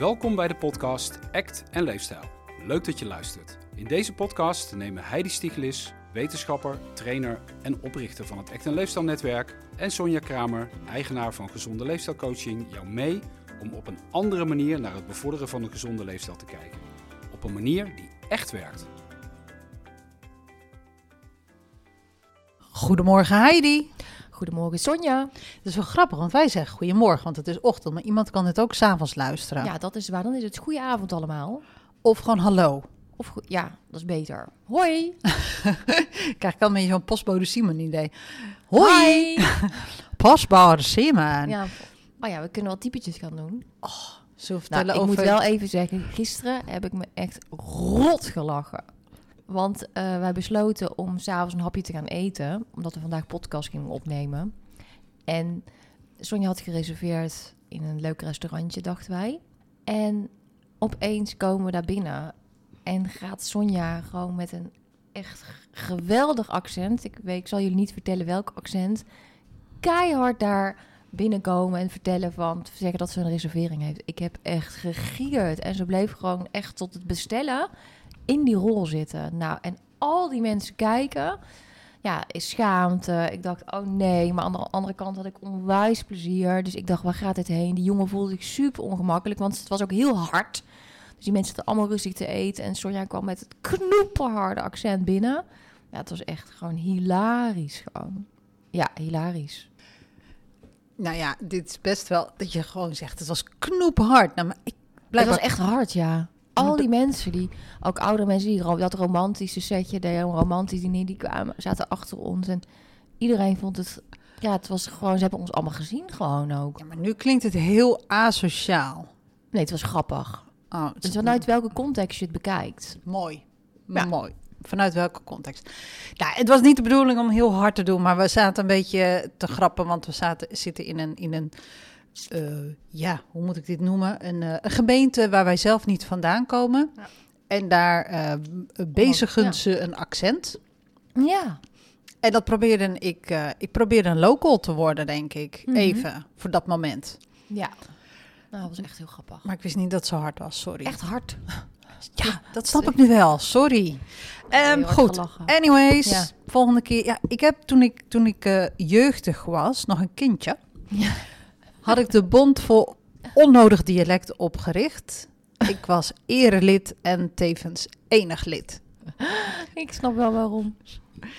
Welkom bij de podcast Act en Leefstijl. Leuk dat je luistert. In deze podcast nemen Heidi Stiegelis, wetenschapper, trainer en oprichter van het Act en Leefstijl Netwerk, en Sonja Kramer, eigenaar van Gezonde Leefstijlcoaching, jou mee om op een andere manier naar het bevorderen van een gezonde leefstijl te kijken. Op een manier die echt werkt. Goedemorgen Heidi. Goedemorgen Sonja. Dat is wel grappig, want wij zeggen goedemorgen, want het is ochtend. Maar iemand kan het ook s'avonds luisteren. Ja, dat is waar. Dan is het goede avond allemaal. Of gewoon hallo. Of ja, dat is beter. Hoi. Krijg ik al een beetje zo'n postbode Simon idee. Hoi, postbode Simon. Ja. Oh ja, we kunnen wel typetjes gaan doen. Zullen we Nou, ik over... moet wel even zeggen, gisteren heb ik me echt rot gelachen. Want eh, wij besloten om s'avonds een hapje te gaan eten, omdat we vandaag podcast gingen opnemen. En Sonja had gereserveerd in een leuk restaurantje, dachten wij. En opeens komen we daar binnen en gaat Sonja gewoon met een echt geweldig accent. Ik, weet, ik zal jullie niet vertellen welk accent. Keihard daar binnenkomen en vertellen van zeggen dat ze een reservering heeft. Ik heb echt gegierd en ze bleef gewoon echt tot het bestellen in die rol zitten. Nou, en al die mensen kijken. Ja, is schaamte. Ik dacht, oh nee. Maar aan de andere kant had ik onwijs plezier. Dus ik dacht, waar gaat dit heen? Die jongen voelde zich super ongemakkelijk, want het was ook heel hard. Dus die mensen zaten allemaal rustig te eten. En Sonja kwam met het knoeperharde accent binnen. Ja, het was echt gewoon hilarisch gewoon. Ja, hilarisch. Nou ja, dit is best wel dat je gewoon zegt, het was knoephard. Nou, maar ik Het blijkbaar... was echt hard, ja. Al die mensen, die, ook oudere mensen, die dat romantische setje, de heel romantisch diner, die kwamen, zaten achter ons. En iedereen vond het, ja, het was gewoon, ze hebben ons allemaal gezien gewoon ook. Ja, maar nu klinkt het heel asociaal. Nee, het was grappig. Oh, het is Dus vanuit welke context je het bekijkt. Mooi. Ja. Mooi. Vanuit welke context? Nou, het was niet de bedoeling om heel hard te doen, maar we zaten een beetje te grappen, want we zaten, zitten in een, in een eh, ja, hoe moet ik dit noemen? Een, eh, een gemeente waar wij zelf niet vandaan komen. Ja. En daar eh bezigen ja. ze een accent. Ja, En dat probeerde ik, ik probeerde een local te worden, denk ik. Mhm. Even, voor dat moment. ja. Nou, dat was echt heel grappig. Maar ik wist niet dat het zo hard was, sorry. Echt hard. Ja, dat snap ik nu wel, sorry. Ehm, goed, gelachen. anyways, Ja. volgende keer. Ja, ik heb toen ik, toen ik jeugdig was, nog een kindje, Ja. Had ik de Bond voor Onnodig Dialect opgericht. Ik was erelid en tevens enig lid. Ik snap wel waarom.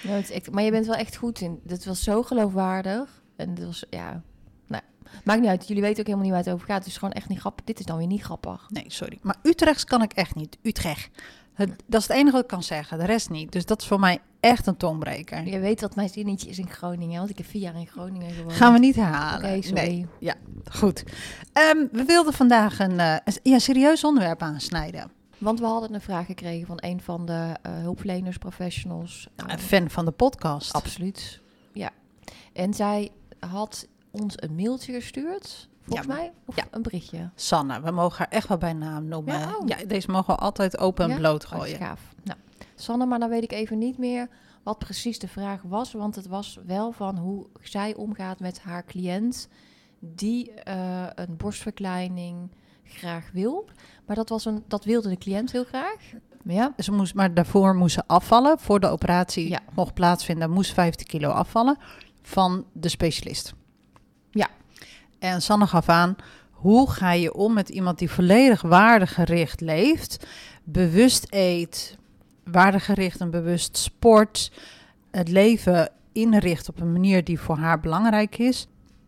Ja, het is echt, maar je bent wel echt goed in. Dit was zo geloofwaardig. En dit was, ja... Nou, maakt niet uit. Jullie weten ook helemaal niet waar het over gaat. Het is gewoon echt niet grappig. Dit is dan weer niet grappig. Nee, sorry. Maar Utrechts kan ik echt niet. Utrecht. Het, dat is het enige wat ik kan zeggen, de rest niet. Dus dat is voor mij echt een tongbreker. Je weet wat mijn zinnetje is in Groningen. Want ik heb vier jaar in Groningen gewoond. Gaan we niet herhalen. Oké, sorry. Nee, goed. Ehm, we wilden vandaag een, eh, een ja, serieus onderwerp aansnijden. Want we hadden een vraag gekregen van een van de eh, hulpverleners, professionals. Eh, Een fan van de podcast. absoluut. Ja. En zij had ons een mailtje gestuurd. Volgens Ja, mij. Of ja. een berichtje. Sanne, we mogen haar echt wel bij naam noemen. Ja, Ja, oh. deze mogen we altijd open en bloot Oh, gooien. gaaf. Nou, Sanne, maar dan weet ik even niet meer wat precies de vraag was. Want het was wel van hoe zij omgaat met haar cliënt die eh, een borstverkleining graag wil. Maar dat, was een, dat wilde de cliënt heel graag. Ja, Ze moest, maar daarvoor moest ze afvallen. Voor de operatie mocht plaatsvinden, moest 15 kilo afvallen van de specialist. En Sanne gaf aan, hoe ga je om met iemand die volledig waardegericht leeft, bewust eet, waardegericht en bewust sport, het leven inricht op een manier die voor haar belangrijk is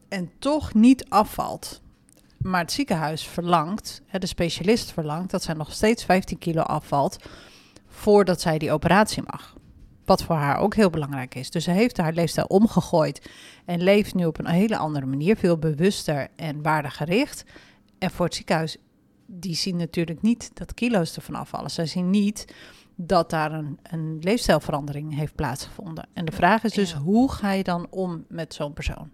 en toch niet afvalt. Maar het ziekenhuis verlangt, de specialist verlangt, dat zij nog steeds 15 kilo afvalt voordat zij die operatie mag. Wat voor haar ook heel belangrijk is. Dus ze heeft haar leefstijl omgegooid en leeft nu op een hele andere manier, veel bewuster en waardegericht. En voor het ziekenhuis, die zien natuurlijk niet dat kilo's ervan afvallen. Zij zien niet dat daar een, een leefstijlverandering heeft plaatsgevonden. En de vraag is dus, Ja. hoe ga je dan om met zo'n persoon?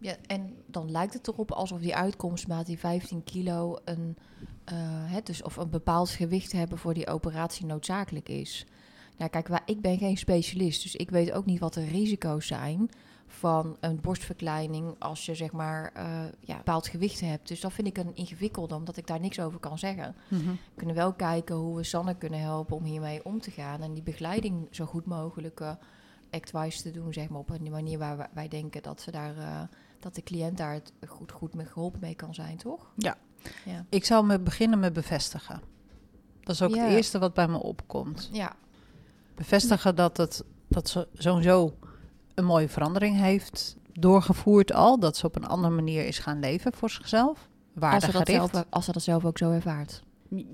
Ja, en dan lijkt het erop alsof die uitkomstmaat, die 15 kilo, een, hè, dus of een bepaald gewicht hebben voor die operatie noodzakelijk is. Nou, kijk, ik ben geen specialist, dus ik weet ook niet wat de risico's zijn. van een borstverkleining als je zeg maar eh, ja, bepaald gewicht hebt. Dus dat vind ik een ingewikkelde, omdat ik daar niks over kan zeggen. Mhm. We kunnen wel kijken hoe we Sanne kunnen helpen om hiermee om te gaan en die begeleiding zo goed mogelijk uh, actwise te doen, zeg maar op een manier waar wij, wij denken dat ze daar uh, dat de cliënt daar het goed, goed mee geholpen mee kan zijn, toch? Ja. ja. Ik zou me beginnen met bevestigen. Dat is ook Ja. het eerste wat bij me opkomt. Ja, Bevestigen dat, het, dat ze sowieso een mooie verandering heeft doorgevoerd al. Dat ze op een andere manier is gaan leven voor zichzelf. als ze, dat zelf, als ze dat zelf ook zo ervaart.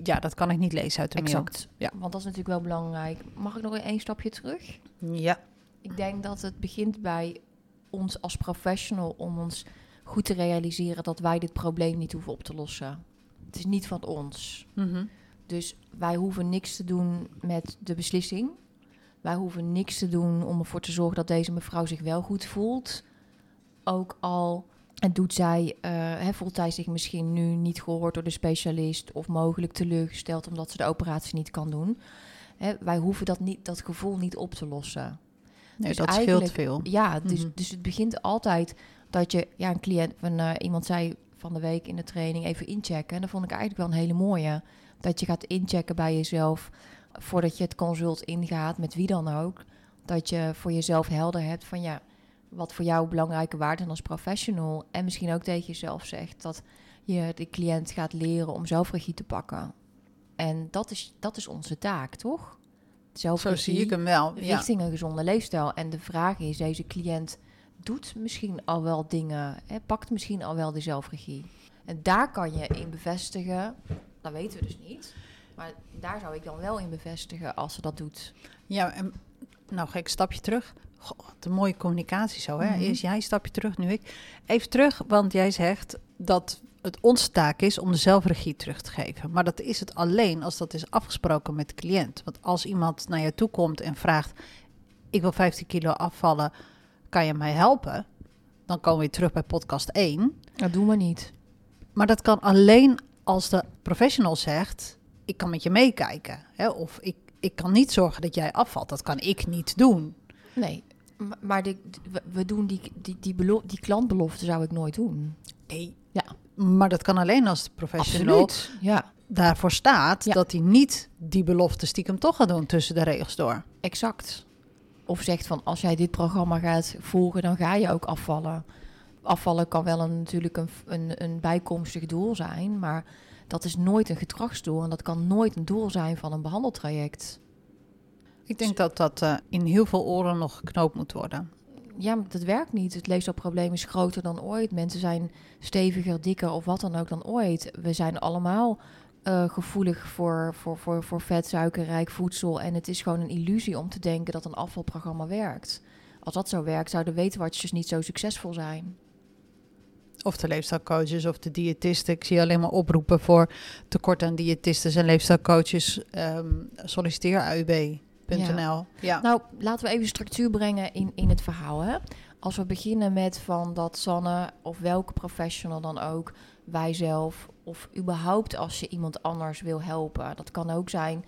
Ja, dat kan ik niet lezen uit de mail. Exact. Ja. Want dat is natuurlijk wel belangrijk. Mag ik nog één stapje terug? Ja. Ik denk dat het begint bij ons als professional om ons goed te realiseren dat wij dit probleem niet hoeven op te lossen. Het is niet van ons. Mhm. Dus wij hoeven niks te doen met de beslissing. Wij hoeven niks te doen om ervoor te zorgen dat deze mevrouw zich wel goed voelt. Ook al doet zij, eh, voelt zij zich misschien nu niet gehoord door de specialist of mogelijk teleurgesteld omdat ze de operatie niet kan doen. Hè, wij hoeven dat, niet, dat gevoel niet op te lossen. Nee, Dus dat scheelt veel. Ja, dus, Mhm. dus het begint altijd dat je, ja, een cliënt, van, eh, iemand zei van de week in de training even inchecken. En dat vond ik eigenlijk wel een hele mooie. Dat je gaat inchecken bij jezelf voordat je het consult ingaat, met wie dan ook. Dat je voor jezelf helder hebt van ja, wat voor jou belangrijke waarden als professional. En misschien ook tegen jezelf zegt dat je de cliënt gaat leren om zelfregie te pakken. En dat is, dat is onze taak, toch? Zo zie ik hem wel. Ja. richting een gezonde leefstijl. En de vraag is, deze cliënt doet misschien al wel dingen, hè, pakt misschien al wel de zelfregie. En daar kan je in bevestigen, dat weten we dus niet. Maar daar zou ik dan wel in bevestigen als ze dat doet. Ja, en nou ga ik een stapje terug. Goh, wat een mooie communicatie zo, hè? Mhm. Eerst jij een stapje terug, nu ik. Even terug, want jij zegt dat het onze taak is om de zelfregie terug te geven. Maar dat is het alleen als dat is afgesproken met de cliënt. Want als iemand naar je toe komt en vraagt... ik wil 15 kilo afvallen, kan je mij helpen? Dan komen we weer terug bij podcast 1. Dat doen we niet. Maar dat kan alleen als de professional zegt: ik kan met je meekijken. Hè? Of ik, ik kan niet zorgen dat jij afvalt. Dat kan ik niet doen. Nee, maar de, we- doen die, die, die, belo- die klantbelofte zou ik nooit doen. Nee. Ja. Maar dat kan alleen als de professional Ja, daarvoor staat Ja. dat hij niet die belofte stiekem toch gaat doen tussen de regels door. exact. Of zegt van, als jij dit programma gaat volgen, dan ga je ook afvallen. Afvallen kan wel een, natuurlijk een, een, een bijkomstig doel zijn, maar dat is nooit een gedragsdoel en dat kan nooit een doel zijn van een behandeltraject. Ik denk dat dat eh, in heel veel oren nog geknoopt moet worden. Ja, maar dat werkt niet. Het leefstijlprobleem is groter dan ooit. Mensen zijn steviger, dikker of wat dan ook dan ooit. We zijn allemaal eh, gevoelig voor, voor, voor, voor vet, suikerrijk voedsel. En het is gewoon een illusie om te denken dat een afvalprogramma werkt. Als dat zo werkt, zouden wetenwatchers niet zo succesvol zijn. Of de leefstijlcoaches of de diëtisten. Ik zie alleen maar oproepen voor tekort aan diëtisten en leefstijlcoaches. Ehm solliciteer AUB.nl. Ja. Nou, laten we even structuur brengen in, in het verhaal. Hè? Als we beginnen met van dat Sanne of welke professional dan ook, wij zelf of überhaupt als je iemand anders wil helpen. Dat kan ook zijn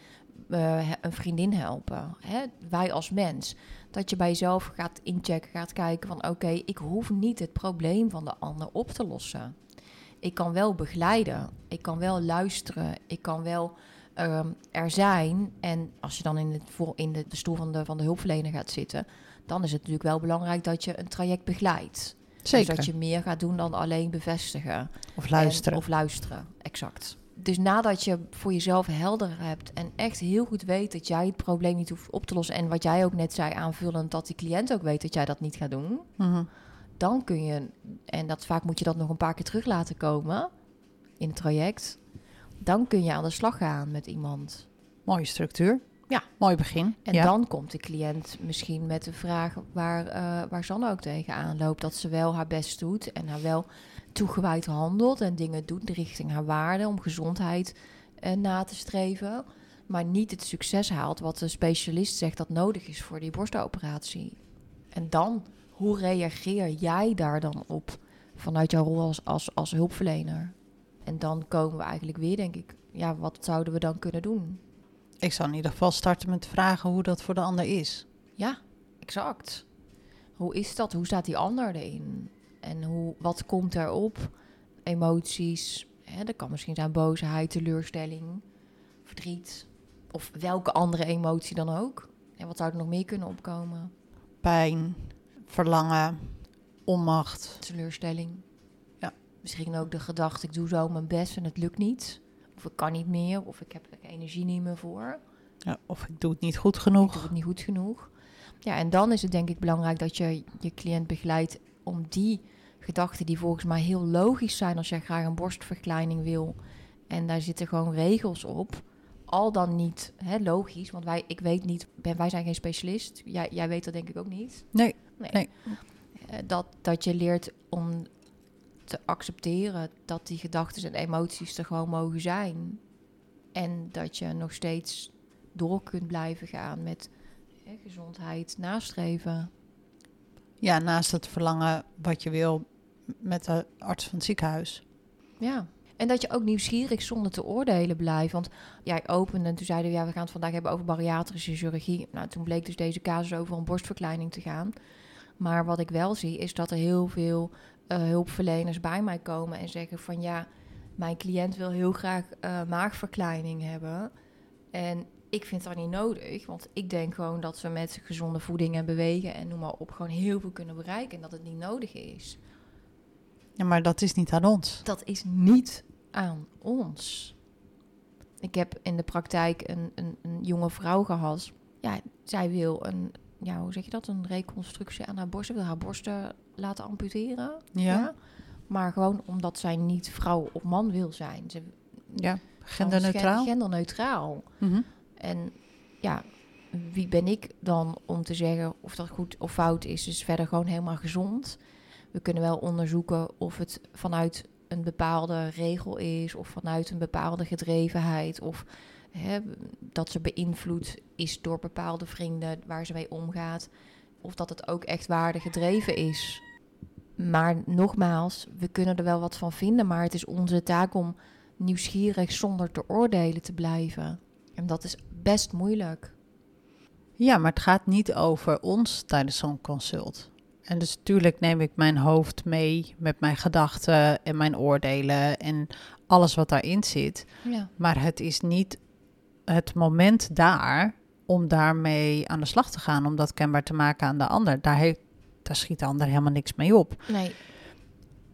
eh, een vriendin helpen. Hè? Wij als mens. Dat je bij jezelf gaat inchecken, gaat kijken van oké, ik hoef niet het probleem van de ander op te lossen. Ik kan wel begeleiden, ik kan wel luisteren, ik kan wel ehm, er zijn. En als je dan in, het, voor, in de, de stoel van de, van de hulpverlener gaat zitten, dan is het natuurlijk wel belangrijk dat je een traject begeleidt. Zeker. Dus dat je meer gaat doen dan alleen bevestigen. Of luisteren. En- of luisteren, exact. Dus nadat je voor jezelf helder hebt en echt heel goed weet dat jij het probleem niet hoeft op te lossen. En wat jij ook net zei aanvullend, dat die cliënt ook weet dat jij dat niet gaat doen. Mhm. Dan kun je, en dat vaak moet je dat nog een paar keer terug laten komen in het traject. Dan kun je aan de slag gaan met iemand. Mooie structuur. Ja. Mooi begin. En ja. dan komt de cliënt misschien met de vraag waar, eh waar Sanne ook tegenaan loopt. Dat ze wel haar best doet en haar wel toegewijd handelt en dingen doet richting haar waarde om gezondheid eh, na te streven. Maar niet het succes haalt wat de specialist zegt dat nodig is voor die borstoperatie. En dan, hoe reageer jij daar dan op vanuit jouw rol als, als, als hulpverlener? En dan komen we eigenlijk weer, denk ik, ja, wat zouden we dan kunnen doen? Ik zou in ieder geval starten met vragen hoe dat voor de ander is. Ja, exact. hoe is dat? Hoe staat die ander erin? En hoe, wat komt erop? Emoties. Hè, dat kan misschien zijn boosheid, teleurstelling, verdriet. Of welke andere emotie dan ook. En wat zou er nog meer kunnen opkomen? Pijn, verlangen, onmacht. Teleurstelling. Ja. Misschien ook de gedachte, ik doe zo mijn best en het lukt niet. Of ik kan niet meer, of ik heb er energie niet meer voor. Ja, of ik doe het niet goed Ik doe genoeg. het niet goed genoeg. Ja, en dan is het denk ik belangrijk dat je je cliënt begeleidt om die gedachten die volgens mij heel logisch zijn als jij graag een borstverkleining wil. En daar zitten gewoon regels op. Al dan niet hè, logisch, want wij, ik weet niet, ben, wij zijn geen specialist. Jij, jij weet dat denk ik ook niet. Nee, Nee. Nee. Eh, Dat, dat je leert om te accepteren dat die gedachten en emoties er gewoon mogen zijn. En dat je nog steeds door kunt blijven gaan met hè, gezondheid nastreven. Ja, naast het verlangen wat je wil met de arts van het ziekenhuis. Ja. En dat je ook nieuwsgierig zonder te oordelen blijft. Want ja, ik opende en toen zeiden we, ja, we gaan het vandaag hebben over bariatrische chirurgie. Nou, toen bleek dus deze casus over een borstverkleining te gaan. Maar wat ik wel zie, is dat er heel veel eh, hulpverleners bij mij komen en zeggen van ja, mijn cliënt wil heel graag eh, maagverkleining hebben. En ik vind dat niet nodig, want ik denk gewoon dat ze met gezonde voeding en bewegen en noem maar op gewoon heel veel kunnen bereiken en dat het niet nodig is. Ja, maar dat is niet aan ons. Dat is niet aan ons. Ik heb in de praktijk een, een, een jonge vrouw gehad. Ja, zij wil een, ja, hoe zeg je dat? Een reconstructie aan haar borsten. Wil haar borsten laten amputeren. Ja, Maar gewoon omdat zij niet vrouw of man wil zijn. Ze ja. genderneutraal. Gen- Genderneutraal. Mhm. En ja, wie ben ik dan om te zeggen of dat goed of fout is? Is verder gewoon helemaal gezond. We kunnen wel onderzoeken of het vanuit een bepaalde regel is, of vanuit een bepaalde gedrevenheid, of hè, dat ze beïnvloed is door bepaalde vrienden waar ze mee omgaat, of dat het ook echt waarde gedreven is. Maar nogmaals, we kunnen er wel wat van vinden, maar het is onze taak om nieuwsgierig zonder te oordelen te blijven. En dat is best moeilijk. Ja, maar het gaat niet over ons tijdens zo'n consult. En dus natuurlijk neem ik mijn hoofd mee met mijn gedachten en mijn oordelen en alles wat daarin zit. Ja. Maar het is niet het moment daar om daarmee aan de slag te gaan, om dat kenbaar te maken aan de ander. Daar, heeft, daar schiet de ander helemaal niks mee op. Nee,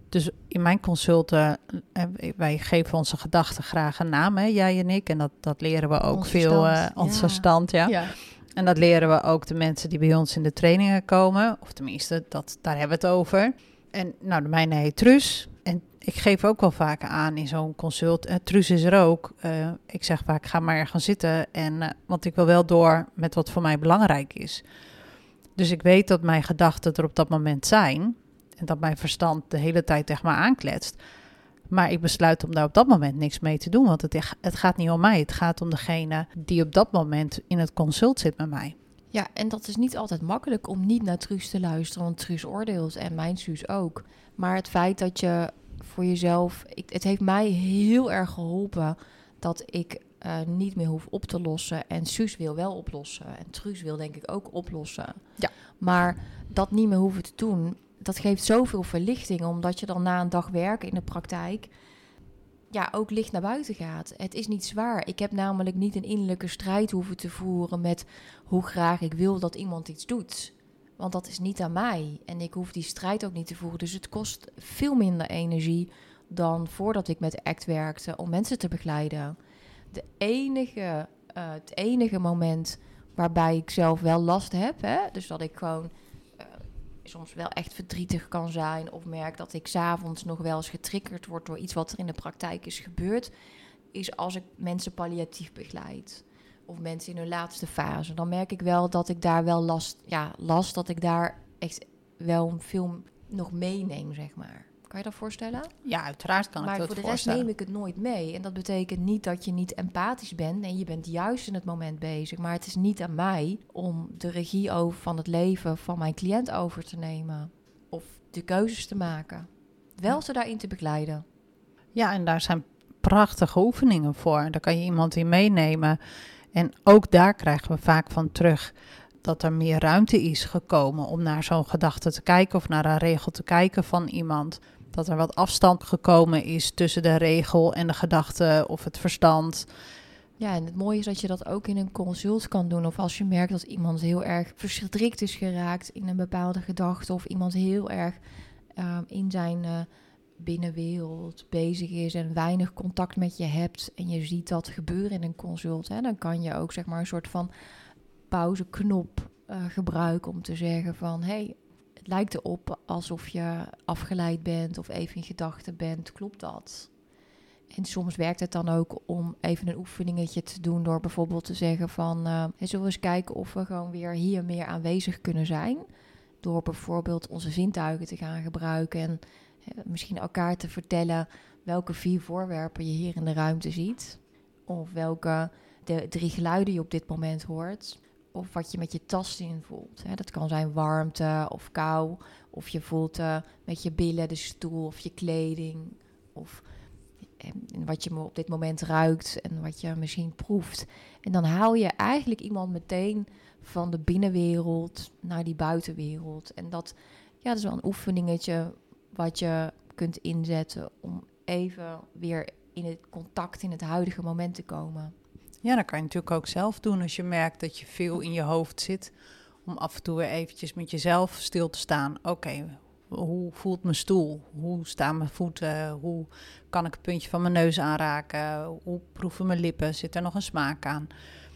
Dus in mijn consulten, eh, wij geven onze gedachten graag een naam, hè, jij en ik. En dat, dat leren we ook veel, eh verstand, ons ja. verstand, ja. ja. En dat leren we ook de mensen die bij ons in de trainingen komen. Of tenminste, dat, daar hebben we het over. En nou, de mijne heet Truus. En ik geef ook wel vaak aan in zo'n consult. eh, Truus is er ook. Eh, ik zeg vaak, ga maar gaan zitten. En, eh, want ik wil wel door met wat voor mij belangrijk is. Dus ik weet dat mijn gedachten er op dat moment zijn. En dat mijn verstand de hele tijd tegen me aankletst. Maar ik besluit om daar op dat moment niks mee te doen. Want het, het gaat niet om mij. Het gaat om degene die op dat moment in het consult zit met mij. ja, en dat is niet altijd makkelijk om niet naar Truus te luisteren, want Truus oordeelt en mijn Suus ook. Maar het feit dat je voor jezelf, ik, het heeft mij heel erg geholpen dat ik eh, niet meer hoef op te lossen. En Suus wil wel oplossen. En Truus wil denk ik ook oplossen. Ja. Maar dat niet meer hoeven te doen, dat geeft zoveel verlichting, omdat je dan na een dag werken in de praktijk ja, ook licht naar buiten gaat. Het is niet zwaar. Ik heb namelijk niet een innerlijke strijd hoeven te voeren met hoe graag ik wil dat iemand iets doet. Want dat is niet aan mij. En ik hoef die strijd ook niet te voeren. Dus het kost veel minder energie dan voordat ik met ACT werkte om mensen te begeleiden. De enige, eh, het enige moment waarbij ik zelf wel last heb, hè, dus dat ik gewoon soms wel echt verdrietig kan zijn of merk dat ik s'avonds nog wel eens getriggerd word door iets wat er in de praktijk is gebeurd, is als ik mensen palliatief begeleid of mensen in hun laatste fase. Dan merk ik wel dat ik daar wel last, ja, last dat ik daar echt wel veel nog meeneem, zeg maar. Kan je dat voorstellen? Ja, uiteraard kan maar ik voor dat de rest neem ik het nooit mee. En dat betekent niet dat je niet empathisch bent. En je bent juist in het moment bezig. Maar het is niet aan mij om de regie over van het leven van mijn cliënt over te nemen. Of de keuzes te maken. Wel ze daarin te begeleiden. Ja, en daar zijn prachtige oefeningen voor. Daar kan je iemand in meenemen. En ook daar krijgen we vaak van terug. dat er meer ruimte is gekomen om naar zo'n gedachte te kijken of naar een regel te kijken van iemand. Dat er wat afstand gekomen is tussen de regel en de gedachte of het verstand. Ja, en het mooie is dat je dat ook in een consult kan doen. Of als je merkt dat iemand heel erg verschrikt is geraakt in een bepaalde gedachte. Of iemand heel erg ehm, in zijn uh, binnenwereld bezig is en weinig contact met je hebt. En je ziet dat gebeuren in een consult. Hè, dan kan je ook zeg maar een soort van pauzeknop uh, gebruiken om te zeggen van... Hey, het lijkt erop alsof je afgeleid bent of even in gedachten bent. Klopt dat? En soms werkt het dan ook om even een oefeningetje te doen door bijvoorbeeld te zeggen van uh, zullen we eens kijken of we gewoon weer hier meer aanwezig kunnen zijn. Door bijvoorbeeld onze zintuigen te gaan gebruiken en uh, misschien elkaar te vertellen welke vier voorwerpen je hier in de ruimte ziet. Of welke de drie geluiden je op dit moment hoort. Of wat je met je tasten voelt. Hè. Dat kan zijn warmte of kou. Of je voelt uh, met je billen de stoel of je kleding. Of wat je op dit moment ruikt en wat je misschien proeft. En dan haal je eigenlijk iemand meteen van de binnenwereld naar die buitenwereld. En dat, ja, dat is wel een oefeningetje wat je kunt inzetten om even weer in het contact in het huidige moment te komen. Ja, dat kan je natuurlijk ook zelf doen als je merkt dat je veel in je hoofd zit. Om af en toe weer eventjes met jezelf stil te staan. Oké, hoe voelt mijn stoel? Hoe staan mijn voeten? Hoe kan ik het puntje van mijn neus aanraken? Hoe proeven mijn lippen? Zit er nog een smaak aan?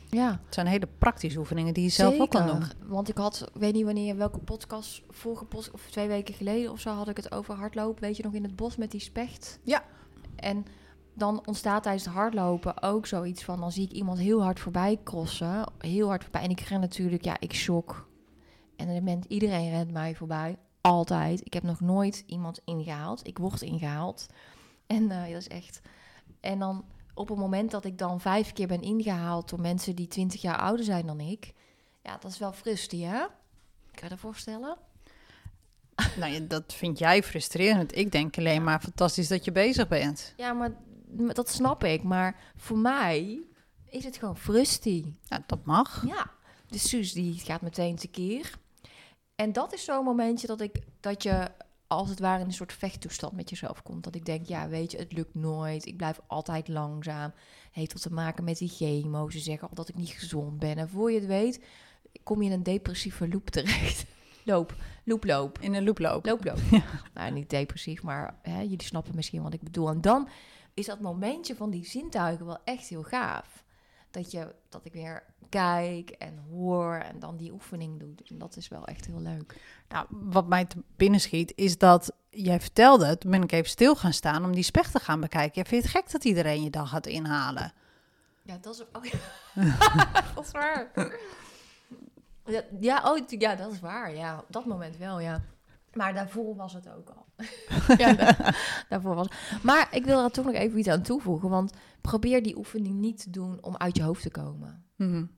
Ja. Het zijn hele praktische oefeningen die je zelf ook kan doen. Want ik had, weet niet wanneer, welke podcast, vorige podcast, of twee weken geleden of zo, had ik het over hardlopen. Weet je nog in het bos met die specht? Ja. En dan ontstaat tijdens het hardlopen ook zoiets van, dan zie ik iemand heel hard voorbij crossen. Heel hard voorbij. En ik ren natuurlijk, ja, ik shock. En dan bent iedereen rent mij voorbij. Altijd. Ik heb nog nooit iemand ingehaald. Ik word ingehaald. En uh, dat is echt. En dan op het moment dat ik dan vijf keer ben ingehaald door mensen die twintig jaar ouder zijn dan ik. Ja, dat is wel frustrerend, hè? Kan je dat voorstellen? Nou ja, dat vind jij frustrerend. Ik denk alleen maar fantastisch dat je bezig bent. Ja, maar dat snap ik. Maar voor mij is het gewoon frustie. Ja, dat mag. Ja, de Suus die gaat meteen tekeer. En dat is zo'n momentje dat, ik, dat je als het ware in een soort vechttoestand met jezelf komt. Dat ik denk, ja, weet je, het lukt nooit. Ik blijf altijd langzaam. Heeft wat te maken met die chemo. Ze zeggen al dat ik niet gezond ben. En voor je het weet, kom je in een depressieve loop terecht. loop, loop, loop. In een loop, loop. Loop, loop. Ja. Nou, niet depressief, maar hè, jullie snappen misschien wat ik bedoel. En dan is dat momentje van die zintuigen wel echt heel gaaf. Dat, je, dat ik weer kijk en hoor en dan die oefening doe. En dat is wel echt heel leuk. Nou, wat mij te binnen schiet is dat jij vertelde het, toen ben ik even stil gaan staan om die specht te gaan bekijken. Ja, vind je het gek dat iedereen je dan gaat inhalen? Ja, dat is, oh ja. dat is waar. Ja, ja, oh, ja, dat is waar. Ja, op dat moment wel, ja. Maar daarvoor was het ook al. ja, daarvoor was Maar ik wil er toch nog even iets aan toevoegen. Want probeer die oefening niet te doen om uit je hoofd te komen. Mm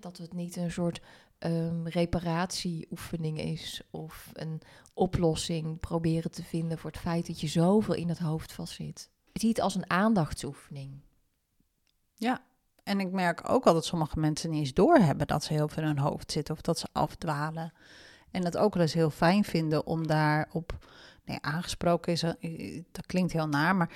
dat het niet een soort um, reparatieoefening is of een oplossing proberen te vinden voor het feit dat je zoveel in het hoofd vastzit. Zie het als een aandachtsoefening. Ja, en ik merk ook al dat sommige mensen niet eens doorhebben dat ze heel veel in hun hoofd zitten of dat ze afdwalen. En dat ook wel eens heel fijn vinden om daarop nee, aangesproken is. Dat klinkt heel naar, maar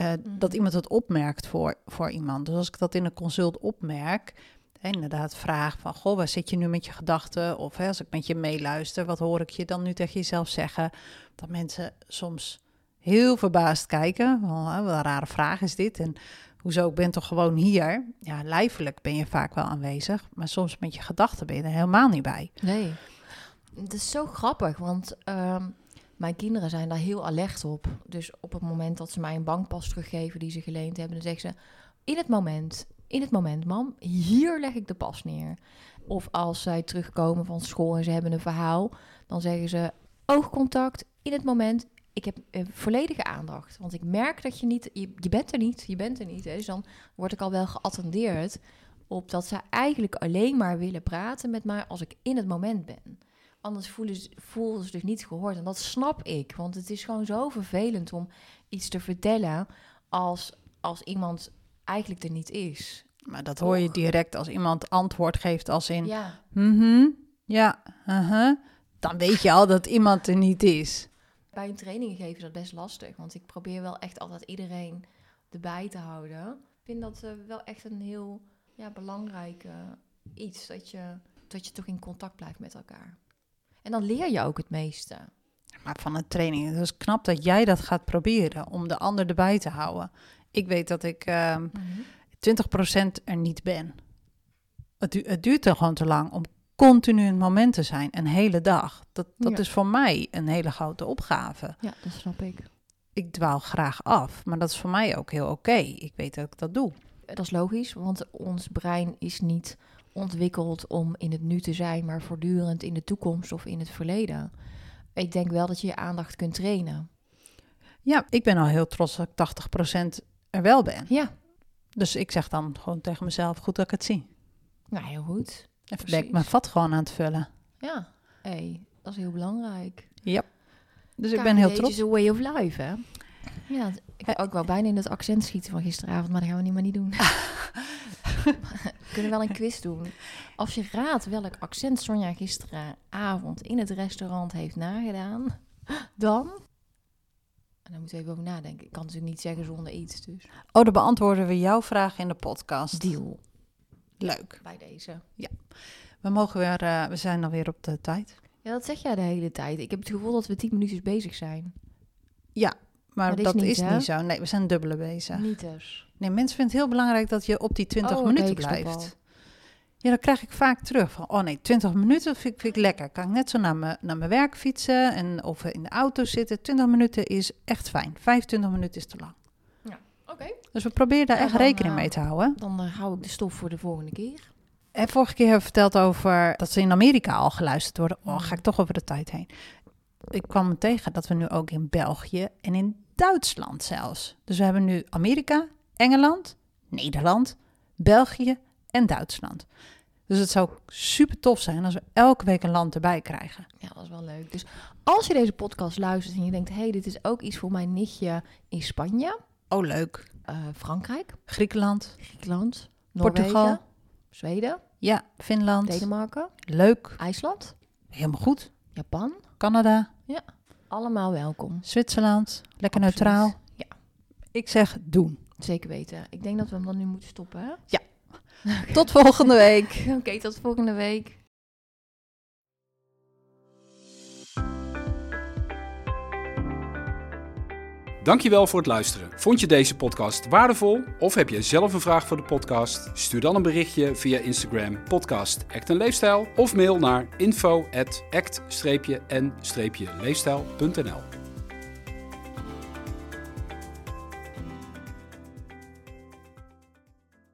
uh, dat iemand het opmerkt voor, voor iemand. Dus als ik dat in een consult opmerk, inderdaad vraag van, goh, waar zit je nu met je gedachten? Of hè, als ik met je meeluister, wat hoor ik je dan nu tegen jezelf zeggen? Dat mensen soms heel verbaasd kijken. Wel, hè, wat een rare vraag is dit. En hoezo, ik ben toch gewoon hier? Ja, lijfelijk ben je vaak wel aanwezig, maar soms met je gedachten ben je er helemaal niet bij. Nee, het is zo grappig, want um, mijn kinderen zijn daar heel alert op. Dus op het moment dat ze mij een bankpas teruggeven die ze geleend hebben, dan zeggen ze, in het moment, in het moment, mam, hier leg ik de pas neer. Of als zij terugkomen van school en ze hebben een verhaal, dan zeggen ze oogcontact in het moment. Ik heb uh, volledige aandacht. Want ik merk dat je niet, je, bent er niet, je bent er niet. Dus dan word ik al wel geattendeerd op dat ze eigenlijk alleen maar willen praten met mij als ik in het moment ben. Anders voelen ze, voelen ze zich niet gehoord. En dat snap ik. Want het is gewoon zo vervelend om iets te vertellen als, als iemand eigenlijk er niet is. Maar dat hoor je direct als iemand antwoord geeft als in... Ja. Mm Ja, uh-huh. dan weet je al dat iemand er niet is. Bij een training geven is dat best lastig. Want ik probeer wel echt altijd iedereen erbij te houden. Ik vind dat eh, wel echt een heel ja, belangrijk iets. Dat je, dat je toch in contact blijft met elkaar. En dan leer je ook het meeste. Maar van een training, het is knap dat jij dat gaat proberen om de ander erbij te houden. Ik weet dat ik ehm 20% er niet ben. Het, du- het duurt er gewoon te lang om continu in het moment te zijn, een hele dag. Dat, dat Ja. is voor mij een hele grote opgave. Ja, dat snap ik. Ik dwaal graag af, maar dat is voor mij ook heel oké. Ik weet dat ik dat doe. Dat is logisch, want ons brein is niet ontwikkeld om in het nu te zijn, maar voortdurend in de toekomst of in het verleden. Ik denk wel dat je je aandacht kunt trainen. Ja, ik ben al heel trots dat ik 80% er wel ben. Ja, Dus ik zeg dan gewoon tegen mezelf, goed dat ik het zie. nou heel goed. Even ben ik mijn vat gewoon aan het vullen. Ja, hey, dat is heel belangrijk. Ja. Dus ik ben heel trots. is a way of life, hè? Ja, het- ik ook wel bijna in het accent schieten van gisteravond, maar dat gaan we niet maar niet doen. we kunnen wel een quiz doen. Als je raadt welk accent Sonja gisteravond in het restaurant heeft nagedaan, dan... En daar moeten we even over nadenken. Ik kan natuurlijk niet zeggen zonder iets, dus Oh, dan beantwoorden we jouw vraag in de podcast. deal Leuk. bij deze. We mogen weer, eh, we zijn alweer op de tijd. Ja, dat zeg jij de hele tijd. Ik heb het gevoel dat we tien minuutjes bezig zijn. Maar, Maar dat is is niet, niet, hè? zo. Nee, we zijn dubbele bezig. Niet dus. Nee, mensen vinden het heel belangrijk dat je op die 20 Oh, oké, minuten blijft. Ja, dat krijg ik vaak terug. Van, oh nee, 20 minuten vind ik, vind ik lekker. Kan ik net zo naar mijn, naar mijn werk fietsen en of in de auto zitten. 20 minuten is echt fijn. 25 minuten is te lang. Oké. Dus we proberen daar Ja, echt dan, rekening eh, mee te houden. Dan eh, hou ik de stof voor de volgende keer. En vorige keer hebben we verteld over dat ze in Amerika al geluisterd worden. Oh, Mm. ga ik toch over de tijd heen. Ik kwam tegen dat we nu ook in België en in Duitsland zelfs. Dus we hebben nu Amerika, Engeland, Nederland, België en Duitsland. Dus het zou super tof zijn als we elke week een land erbij krijgen. Ja, dat is wel leuk. Dus als je deze podcast luistert en je denkt... hé, hey, dit is ook iets voor mijn nichtje in Spanje... Oh, leuk. eh, Frankrijk, Griekenland, Griekenland, Noorwegen, Portugal. Zweden, ja, Finland. Denemarken, Leuk. IJsland, Helemaal goed. Japan. Canada, Allemaal welkom. Zwitserland. Lekker Absoluut. neutraal. Ja. Ik zeg doen. Zeker weten. Ik denk dat we hem dan nu moeten stoppen, hè? Tot volgende week. Oké, tot volgende week. Dankjewel voor het luisteren. Vond je deze podcast waardevol? Of heb jij zelf een vraag voor de podcast? Stuur dan een berichtje via Instagram podcast Act en Leefstijl of mail naar info at act-en-leefstijl.nl